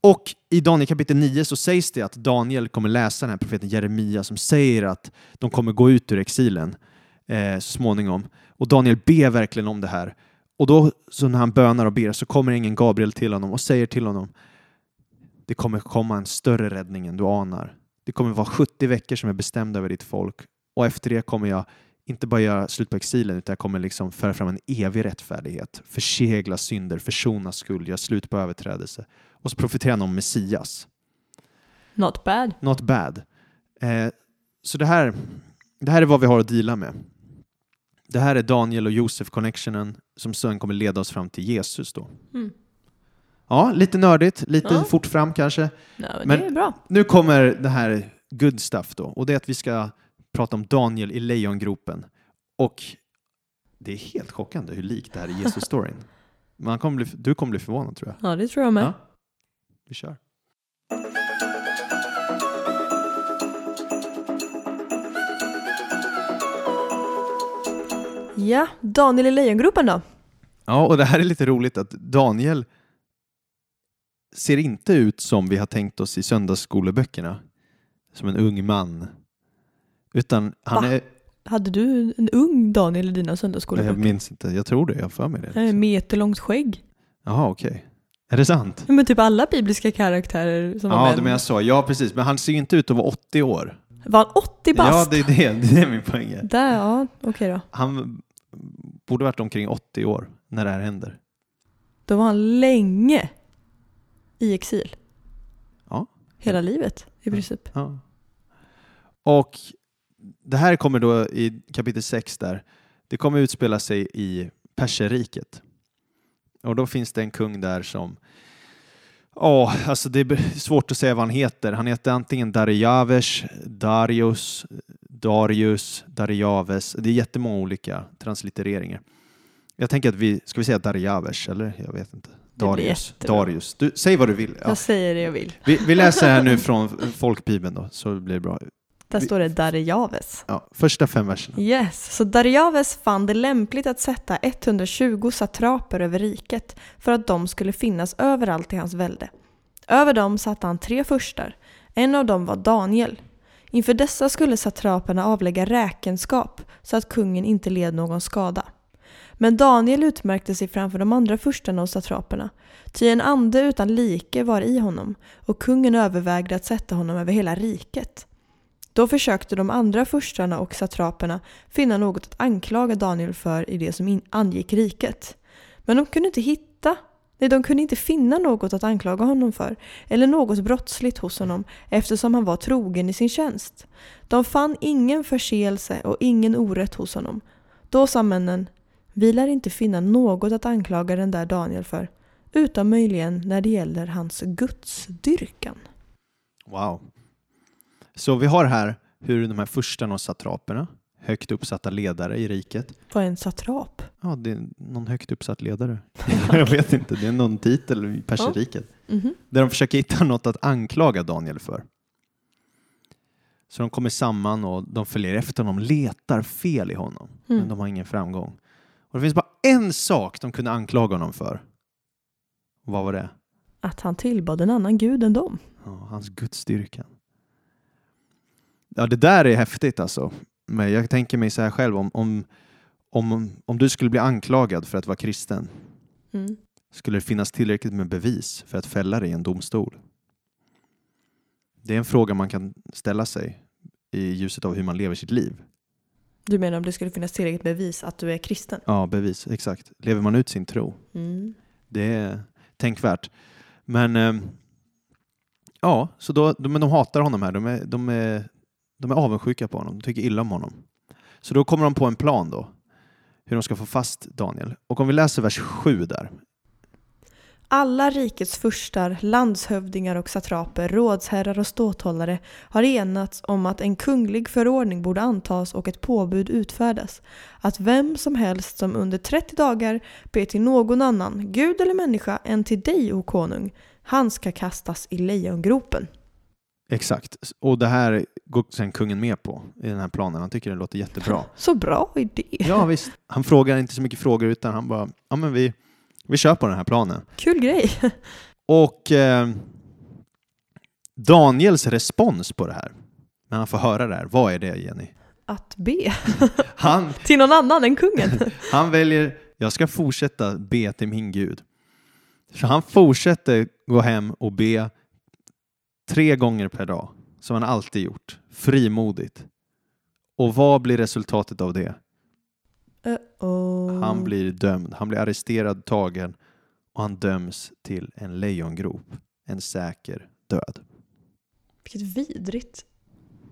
Och i Daniel kapitel 9 så sägs det att Daniel kommer läsa den här profeten Jeremia som säger att de kommer gå ut ur exilen eh, så småningom. Och Daniel ber verkligen om det här. Och då så när han bönar och ber så kommer ingen Gabriel till honom och säger till honom det kommer komma en större räddning än du anar. Det kommer vara 70 veckor som är bestämda över ditt folk och efter det kommer jag inte bara göra slut på exilen utan jag kommer liksom föra fram en evig rättfärdighet, försegla synder, försona skuld, göra slut på överträdelse. Och så profeterar han om Messias. Not bad. Not bad. Eh, så det här, det här är vad vi har att deala med. Det här är Daniel och Josef connectionen som sen kommer leda oss fram till Jesus då. Mm. Ja, lite nördigt, lite Ja. fort fram kanske. Ja, men Men- det är bra. Nu kommer det här good stuff då och det är att vi ska prata om Daniel i lejongropen. Och det är helt chockande hur likt det här är Jesus-storyn. Man kommer bli, du kommer bli förvånad tror jag. Ja, det tror jag med. Ja. Vi kör. Ja, Daniel i Lejongropen då? Ja, och det här är lite roligt att Daniel ser inte ut som vi har tänkt oss i söndagsskoleböckerna. Som en ung man. Utan han Va? är... Hade du en ung Daniel i dina Jag söndagsskoleböcker? minns inte, jag tror det, jag har för mig det. Är meterlångt skägg. Jaha, okej. Är det sant? Ja, Men typ alla bibliska karaktärer som var Ja, det menar jag så. Ja, precis. Men han ser ju inte ut att vara 80 år. Var han 80 bast? Ja, det är det. Det är min poäng. är. Där, ja, okej då. Han borde varit omkring 80 år när det här händer. Då var han länge i exil. Ja. Hela livet i princip. Ja. Och det här kommer då i kapitel 6 där. Det kommer utspela sig i Perserriket. Och då finns det en kung där som Ja, alltså det är svårt att säga vad han heter. Han heter antingen Darijaves, Darius, Darius, Darijaves. Det är jättemånga olika translittereringar. Jag tänker att vi, ska vi säga Darijaves eller? Jag vet inte. Darius. Darius. Du, säg vad du vill. Ja. Jag säger det jag vill. Vi, vi läser här nu från folkbibeln då, så blir det bra. Där står det Darijaves. Ja, första fem verserna. Yes, så Darijaves fann det lämpligt att sätta 120 satraper över riket för att de skulle finnas överallt i hans välde. Över dem satte han tre furstar. En av dem var Daniel. Inför dessa skulle satraperna avlägga räkenskap så att kungen inte led någon skada. Men Daniel utmärkte sig framför de andra furstarna och satraperna, ty en ande utan like var i honom, och kungen övervägde att sätta honom över hela riket. Då försökte de andra furstarna och satraperna finna något att anklaga Daniel för i det som angick riket. Men de kunde inte hitta, nej de kunde inte finna något att anklaga honom för, eller något brottsligt hos honom eftersom han var trogen i sin tjänst. De fann ingen förseelse och ingen orätt hos honom. Då sa männen, vi lär inte finna något att anklaga den där Daniel för, utom möjligen när det gäller hans gudsdyrkan. Wow. Så vi har här hur de här furstarna och satraperna, högt uppsatta ledare i riket, Vad är en satrap? ja, det är någon högt uppsatt ledare. Jag vet inte, det är någon titel i perserriket. Mhm. Där de försöker hitta något att anklaga Daniel för. Så de kommer samman och de följer efter honom, letar fel i honom, men Mm. de har ingen framgång. Och det finns bara en sak de kunde anklaga honom för. Vad var det? Att han tillbad en annan gud än dem. Ja, hans gudsstyrkan. Ja, det där är häftigt alltså. Men jag tänker mig så här själv, om, om, om, om du skulle bli anklagad för att vara kristen, Mm. skulle det finnas tillräckligt med bevis för att fälla dig i en domstol? Det är en fråga man kan ställa sig i ljuset av hur man lever sitt liv. Du menar om det skulle finnas tillräckligt bevis att du är kristen? Ja, bevis, exakt. Lever man ut sin tro? Mm. Det är tänkvärt. Men eh, ja, så då, de, men de hatar honom här. De är, de, är, de är avundsjuka på honom. De tycker illa om honom. Så då kommer de på en plan då. Hur de ska få fast Daniel. Och om vi läser vers 7 där. Alla rikets furstar, landshövdingar och satraper, rådsherrar och ståthållare har enats om att en kunglig förordning borde antas och ett påbud utfärdas. Att vem som helst som under 30 dagar ber till någon annan, gud eller människa, än till dig, o konung, han ska kastas i lejongropen. Exakt. Och det här går sen kungen med på i den här planen. Han tycker det låter jättebra. Så bra idé! Ja visst. Han frågar inte så mycket frågor utan han bara, ja men vi, vi kör på den här planen. Kul grej! Och eh, Daniels respons på det här, när han får höra det här, vad är det Jenny? Att be Han, till någon annan än kungen. han väljer, jag ska fortsätta be till min Gud. Så han fortsätter gå hem och be tre gånger per dag, som han alltid gjort, frimodigt. Och vad blir resultatet av det? Uh-oh. Han blir dömd, han blir arresterad, tagen och han döms till en lejongrop, en säker död. Vilket vidrigt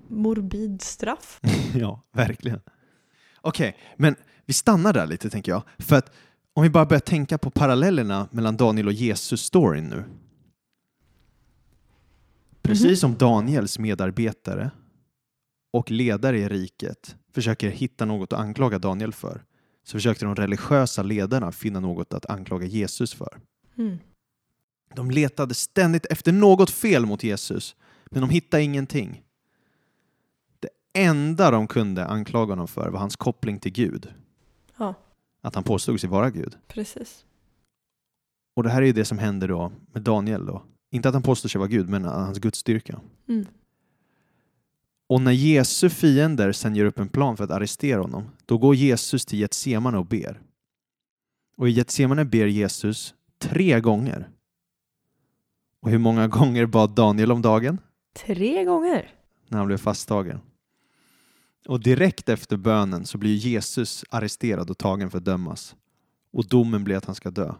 morbid straff. ja, verkligen. Okej, men vi stannar där lite tänker jag. För att om vi bara börjar tänka på parallellerna mellan Daniel och Jesus-storyn nu. Precis som Daniels medarbetare och ledare i riket försöker hitta något att anklaga Daniel för så försökte de religiösa ledarna finna något att anklaga Jesus för. Mm. De letade ständigt efter något fel mot Jesus, men de hittade ingenting. Det enda de kunde anklaga honom för var hans koppling till Gud. Ja. Att han påstod sig vara Gud. Precis. Och det här är ju det som händer då med Daniel då. Inte att han påstår sig vara Gud, men hans gudsstyrka. Mm. Och när Jesu fiender sen gör upp en plan för att arrestera honom, då går Jesus till Getsemane och ber. Och i Getsemane ber Jesus tre gånger. Och hur många gånger bad Daniel om dagen? Tre gånger. när han blev fasttagen. Och direkt efter bönen så blir Jesus arresterad och tagen för att dömas. Och domen blir att han ska dö.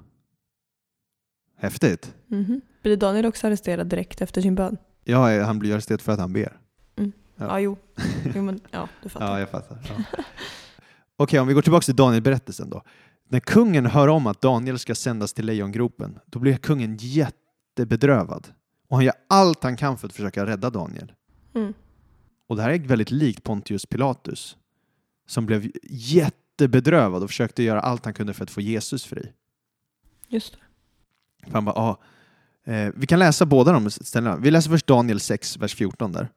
Häftigt! Mhm. Blir Daniel också arresterad direkt efter sin bön? Ja, han blir arresterad för att han ber. Ja. Ja, jo. jo men, ja, du fattar. Ja, jag fattar. Ja. Okej, om vi går tillbaka till Daniel-berättelsen då. När kungen hör om att Daniel ska sändas till lejongropen, då blir kungen jättebedrövad. Och han gör allt han kan för att försöka rädda Daniel. Mm. Och det här är väldigt likt Pontius Pilatus, som blev jättebedrövad och försökte göra allt han kunde för att få Jesus fri. Just det. För han bara, ah, eh, vi kan läsa båda de ställena. Vi läser först Daniel 6, vers 14 där.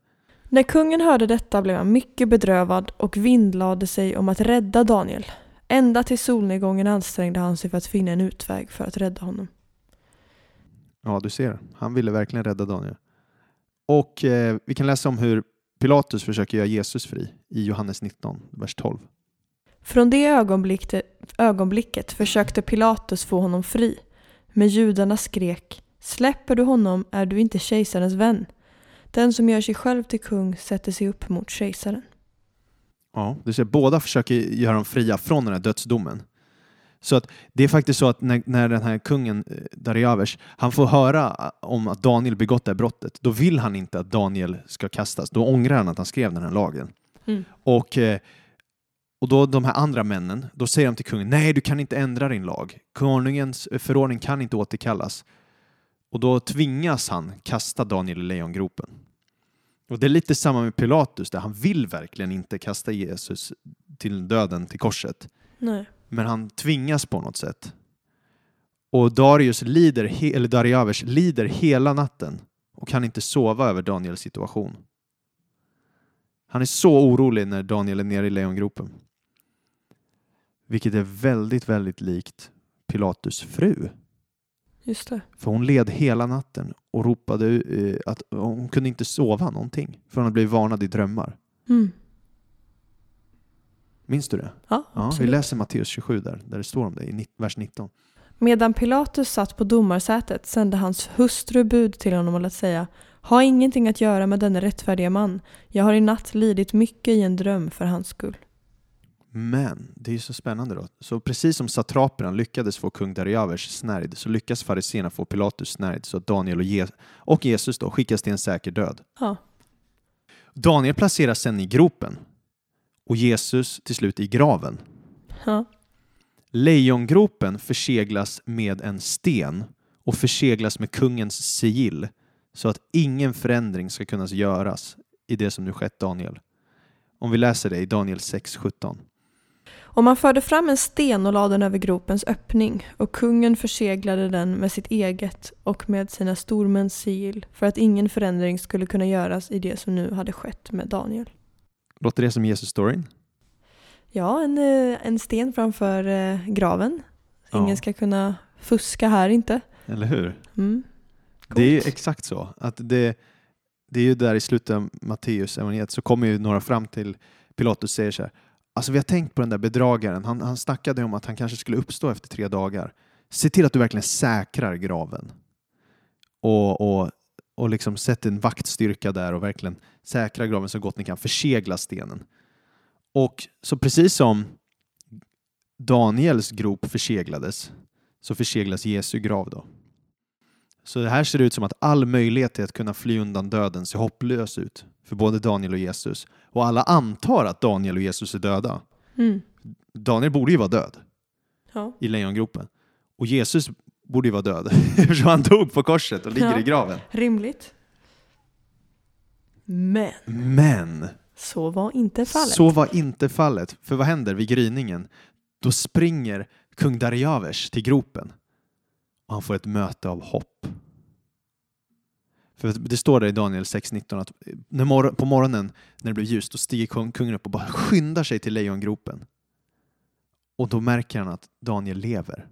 När kungen hörde detta blev han mycket bedrövad och vindlade sig om att rädda Daniel. Ända till solnedgången ansträngde han sig för att finna en utväg för att rädda honom. Ja, du ser. Han ville verkligen rädda Daniel. Och eh, vi kan läsa om hur Pilatus försöker göra Jesus fri i Johannes 19, vers 12. Från det ögonblicket, ögonblicket försökte Pilatus få honom fri. Men judarna skrek Släpper du honom är du inte kejsarens vän. Den som gör sig själv till kung sätter sig upp mot kejsaren. Ja, du ser, båda försöker göra dem fria från den här dödsdomen. Så att det är faktiskt så att när, när den här kungen eh, Dariavers, han får höra eh, om att Daniel begått det här brottet, då vill han inte att Daniel ska kastas. Då ångrar han att han skrev den här lagen. Mm. Och, eh, och då de här andra männen, då säger de till kungen, nej du kan inte ändra din lag. Konungens förordning kan inte återkallas. Och då tvingas han kasta Daniel i lejongropen. Och det är lite samma med Pilatus, där han vill verkligen inte kasta Jesus till döden, till korset. Nej. Men han tvingas på något sätt. Och Darius lider, eller Dariavers lider hela natten och kan inte sova över Daniels situation. Han är så orolig när Daniel är nere i lejongropen. Vilket är väldigt, väldigt likt Pilatus fru. Just det. För hon led hela natten och ropade eh, att hon kunde inte sova någonting. För hon hade blivit varnad i drömmar. Mm. Minns du det? Ja, Ja, vi läser Matteus 27 där, där det står om det i vers 19. Medan Pilatus satt på domarsätet sände hans hustru bud till honom och lät säga Ha ingenting att göra med denne rättfärdiga man. Jag har i natt lidit mycket i en dröm för hans skull. Men det är ju så spännande då. Så precis som satraperna lyckades få kung Dariavers snärjd så lyckas fariséerna få Pilatus snärjd så att Daniel och, Je- och Jesus då skickas till en säker död. Ja. Daniel placeras sen i gropen och Jesus till slut i graven. Ja. Lejongropen förseglas med en sten och förseglas med kungens sigill så att ingen förändring ska kunna göras i det som nu skett Daniel. Om vi läser det i Daniel 6.17. Och man förde fram en sten och lade den över gropens öppning och kungen förseglade den med sitt eget och med sina stormäns sigill för att ingen förändring skulle kunna göras i det som nu hade skett med Daniel. Låter det som Jesus-storyn? Ja, en, eh, en sten framför eh, graven. Ingen Ja. ska kunna fuska här inte. Eller hur? Mm. Det är ju exakt så. Att det, det är ju där i slutet av Matteus evangeliet så kommer ju några fram till Pilatus och säger så här. Alltså vi har tänkt på den där bedragaren. Han, han snackade om att han kanske skulle uppstå efter tre dagar. Se till att du verkligen säkrar graven. Och, och, och liksom sätt en vaktstyrka där och verkligen säkra graven så gott ni kan. Försegla stenen. Och så precis som Daniels grop förseglades så förseglas Jesu grav då. Så det här ser ut som att all möjlighet till att kunna fly undan döden ser hopplös ut för både Daniel och Jesus. Och alla antar att Daniel och Jesus är döda. Mm. Daniel borde ju vara död Ja. i lejongropen. Och Jesus borde ju vara död eftersom han dog på korset och ligger Ja. i graven. Rimligt. Men Men så var inte fallet. så var inte fallet. För vad händer vid gryningen? Då springer kung Dariavers till gropen och han får ett möte av hopp. För det står där i Daniel 6.19 att när mor- på morgonen när det blir ljust då stiger kung- kungen upp och bara skyndar sig till lejongropen. Och då märker han att Daniel lever.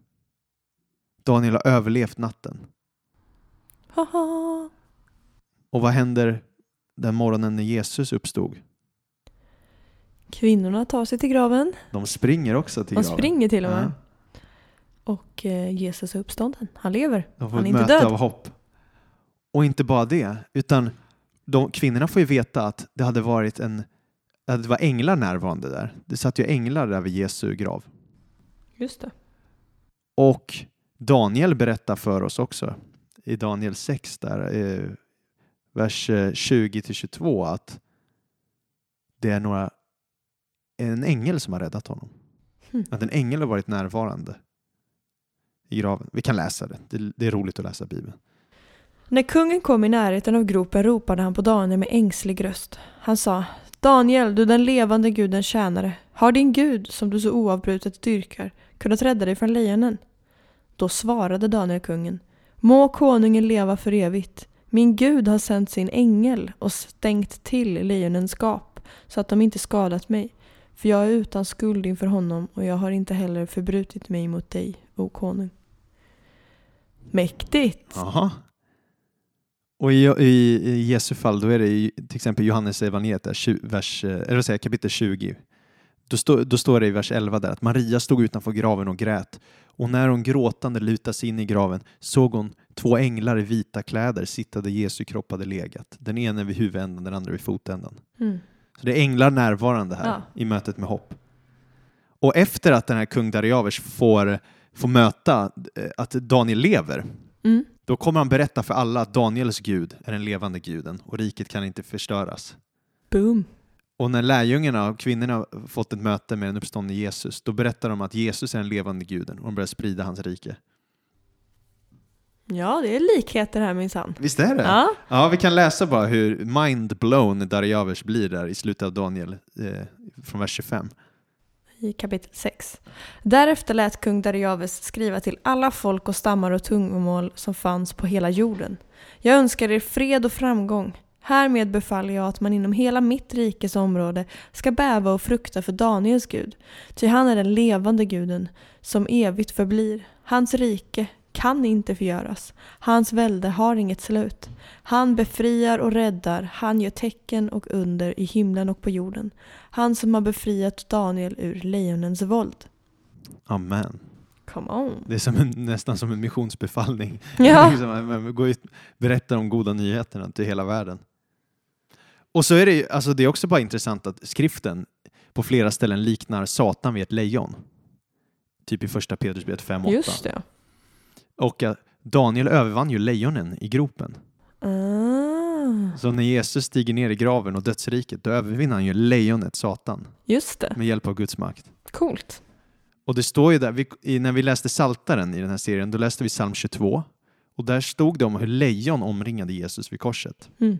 Daniel har överlevt natten. Haha. Och vad händer den morgonen när Jesus uppstod? Kvinnorna tar sig till graven. De springer också till De graven. springer till och med. Ja. Och eh, Jesus är uppstånden. Han lever. De får Han är ett inte möte död. av hopp. Och inte bara det, utan de, kvinnorna får ju veta att det hade varit en att det var änglar närvarande där. Det satt ju änglar där vid Jesu grav. Just det. Och Daniel berättar för oss också i Daniel 6 där, eh, vers 20 till 22 att det är några, en ängel som har räddat honom. Hmm. Att en ängel har varit närvarande i graven. Vi kan läsa det. Det, det är roligt att läsa Bibeln. När kungen kom i närheten av gropen ropade han på Daniel med ängslig röst. Han sa Daniel, du den levande gudens tjänare, har din gud, som du så oavbrutet dyrkar, kunnat rädda dig från lejonen? Då svarade Daniel kungen Må konungen leva för evigt. Min gud har sänt sin ängel och stängt till lejonens gap så att de inte skadat mig. För jag är utan skuld inför honom och jag har inte heller förbrutit mig mot dig, o konung. Mäktigt! Aha. Och i, i, i Jesu fall, då är det i, till exempel Johannes evangeliet, där, tju- vers, eh, eller vad säger kapitel 20. Då, stå, då står det i vers 11 där att Maria stod utanför graven och grät. Och när hon gråtande lutade sig in i graven såg hon två änglar i vita kläder sitta där Jesu kropp hade legat. Den ena vid huvudändan, den andra vid fotändan. Mm. Så det är änglar närvarande här Ja. i mötet med hopp. Och efter att den här kung Dariavers får, får möta eh, att Daniel lever, Mm. Då kommer han berätta för alla att Daniels gud är den levande guden och riket kan inte förstöras. Boom! Och när lärjungarna och kvinnorna fått ett möte med den uppståndne Jesus, då berättar de att Jesus är den levande guden och de börjar sprida hans rike. Ja, det är likheter här minsann. Visst är det? Ja. Ja, vi kan läsa bara hur mind-blown Dariavers blir där i slutet av Daniel, eh, från vers 25 i kapitel 6. Därefter lät kung Darius skriva till alla folk och stammar och tungomål som fanns på hela jorden. Jag önskar er fred och framgång. Härmed befaller jag att man inom hela mitt rikes område ska bäva och frukta för Daniels Gud. Ty han är den levande guden som evigt förblir. Hans rike kan inte förgöras. Hans välde har inget slut. Han befriar och räddar, han gör tecken och under i himlen och på jorden. Han som har befriat Daniel ur lejonens våld. Amen. Come on. Det är som en, nästan som en missionsbefallning. Ja. Liksom, Gå ut berättar om goda nyheterna till hela världen. Och så är det alltså det är också bara intressant att skriften på flera ställen liknar Satan vid ett lejon. Typ i första Petrusbrevet 5.8. Just det. Och att Daniel övervann ju lejonen i gropen. Ah, Så när Jesus stiger ner i graven och dödsriket, då övervinner han ju lejonet, Satan, just det. med hjälp av Guds makt. Coolt. Och det står ju där, vi, när vi läste Saltaren i den här serien, då läste vi psalm 22. Och där stod det om hur lejon omringade Jesus vid korset. Mm.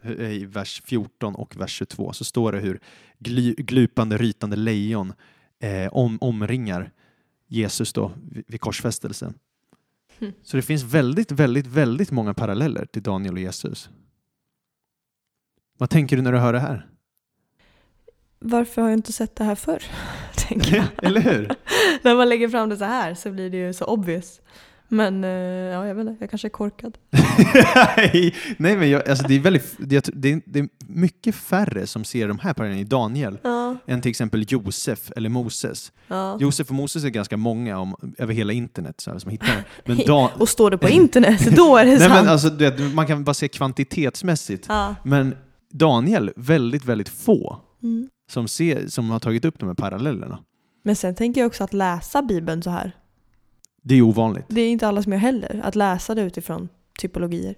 Hur- I vers 14 och vers 22 så står det hur gly, glupande, rytande lejon eh, om, omringar Jesus då vid, vid korsfästelsen. Mm. Så det finns väldigt, väldigt, väldigt många paralleller till Daniel och Jesus. Vad tänker du när du hör det här? Varför har jag inte sett det här förr? Tänker jag. Eller hur? När man lägger fram det så här så blir det ju så obvious. Men eh, ja, jag vet inte, jag kanske är korkad. Nej, men jag, alltså det, är väldigt, det, är, det är mycket färre som ser de här parallellerna i Daniel Ja, än till exempel Josef eller Moses. ja. Josef och Moses är ganska många om, över hela internet så här, som hittar. Men Dan, Och står det på internet, då är det nej, sant. men alltså, vet, man kan bara se kvantitetsmässigt. ja. Men Daniel, väldigt, väldigt få mm. som, ser, som har tagit upp de här parallellerna. Men sen tänker jag också att läsa Bibeln så här. Det är ovanligt. Det är inte alla som gör heller. Att läsa det utifrån typologier.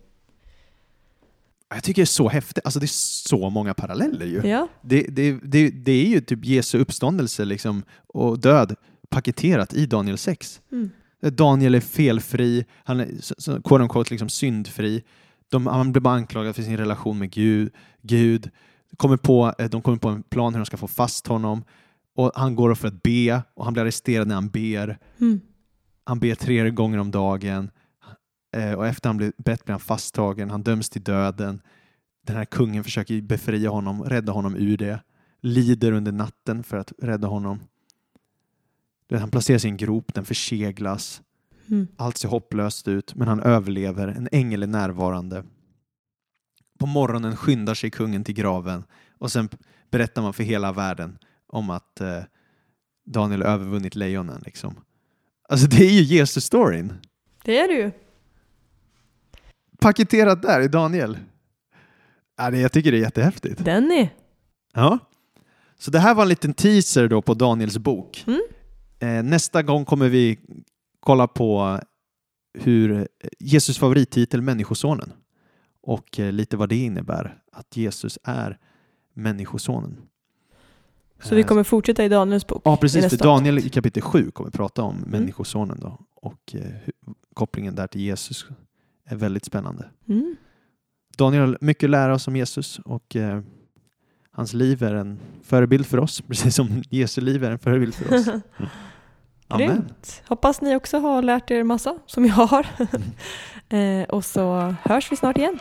Jag tycker det är så häftigt. Alltså det är så många paralleller ju. Ja, Det, det, det, det är ju typ Jesu uppståndelse liksom, och död paketerat i Daniel 6. mm. Daniel är felfri, han är quote unquote, liksom syndfri. De, han blir bara anklagad för sin relation med Gud. Gud kommer på, eh, de kommer på en plan hur de ska få fast honom. Och han går för att be och han blir arresterad när han ber. Mm. Han ber tre gånger om dagen. Eh, och efter han blir bett blir han fasttagen. Han döms till döden. Den här kungen försöker befria honom, rädda honom ur det. Lider under natten för att rädda honom. Han placeras i en grop, den förseglas. Mm. Allt ser hopplöst ut, men han överlever. En ängel är närvarande. På morgonen skyndar sig kungen till graven och sen berättar man för hela världen om att eh, Daniel övervunnit lejonen. Liksom. Alltså det är ju Jesus-storyn. Det är det ju. Paketerat där i Daniel. Ja, det, jag tycker det är jättehäftigt. Denny! Ja. Så det här var en liten teaser då på Daniels bok. Mm. Eh, nästa gång kommer vi kolla på hur Jesus favorittitel Människosonen och eh, lite vad det innebär att Jesus är Människosonen. Så vi Eh, kommer fortsätta i Daniels bok. Ja, precis. För Daniel i kapitel 7 kommer prata om Mm. Människosonen då och eh, kopplingen där till Jesus är väldigt spännande. Mm. Daniel har mycket att lära oss om Jesus och eh, hans liv är en förebild för oss, precis som Jesu liv är en förebild för oss. Amen. Grymt. Hoppas ni också har lärt er massa, som jag har. eh, och så hörs vi snart igen.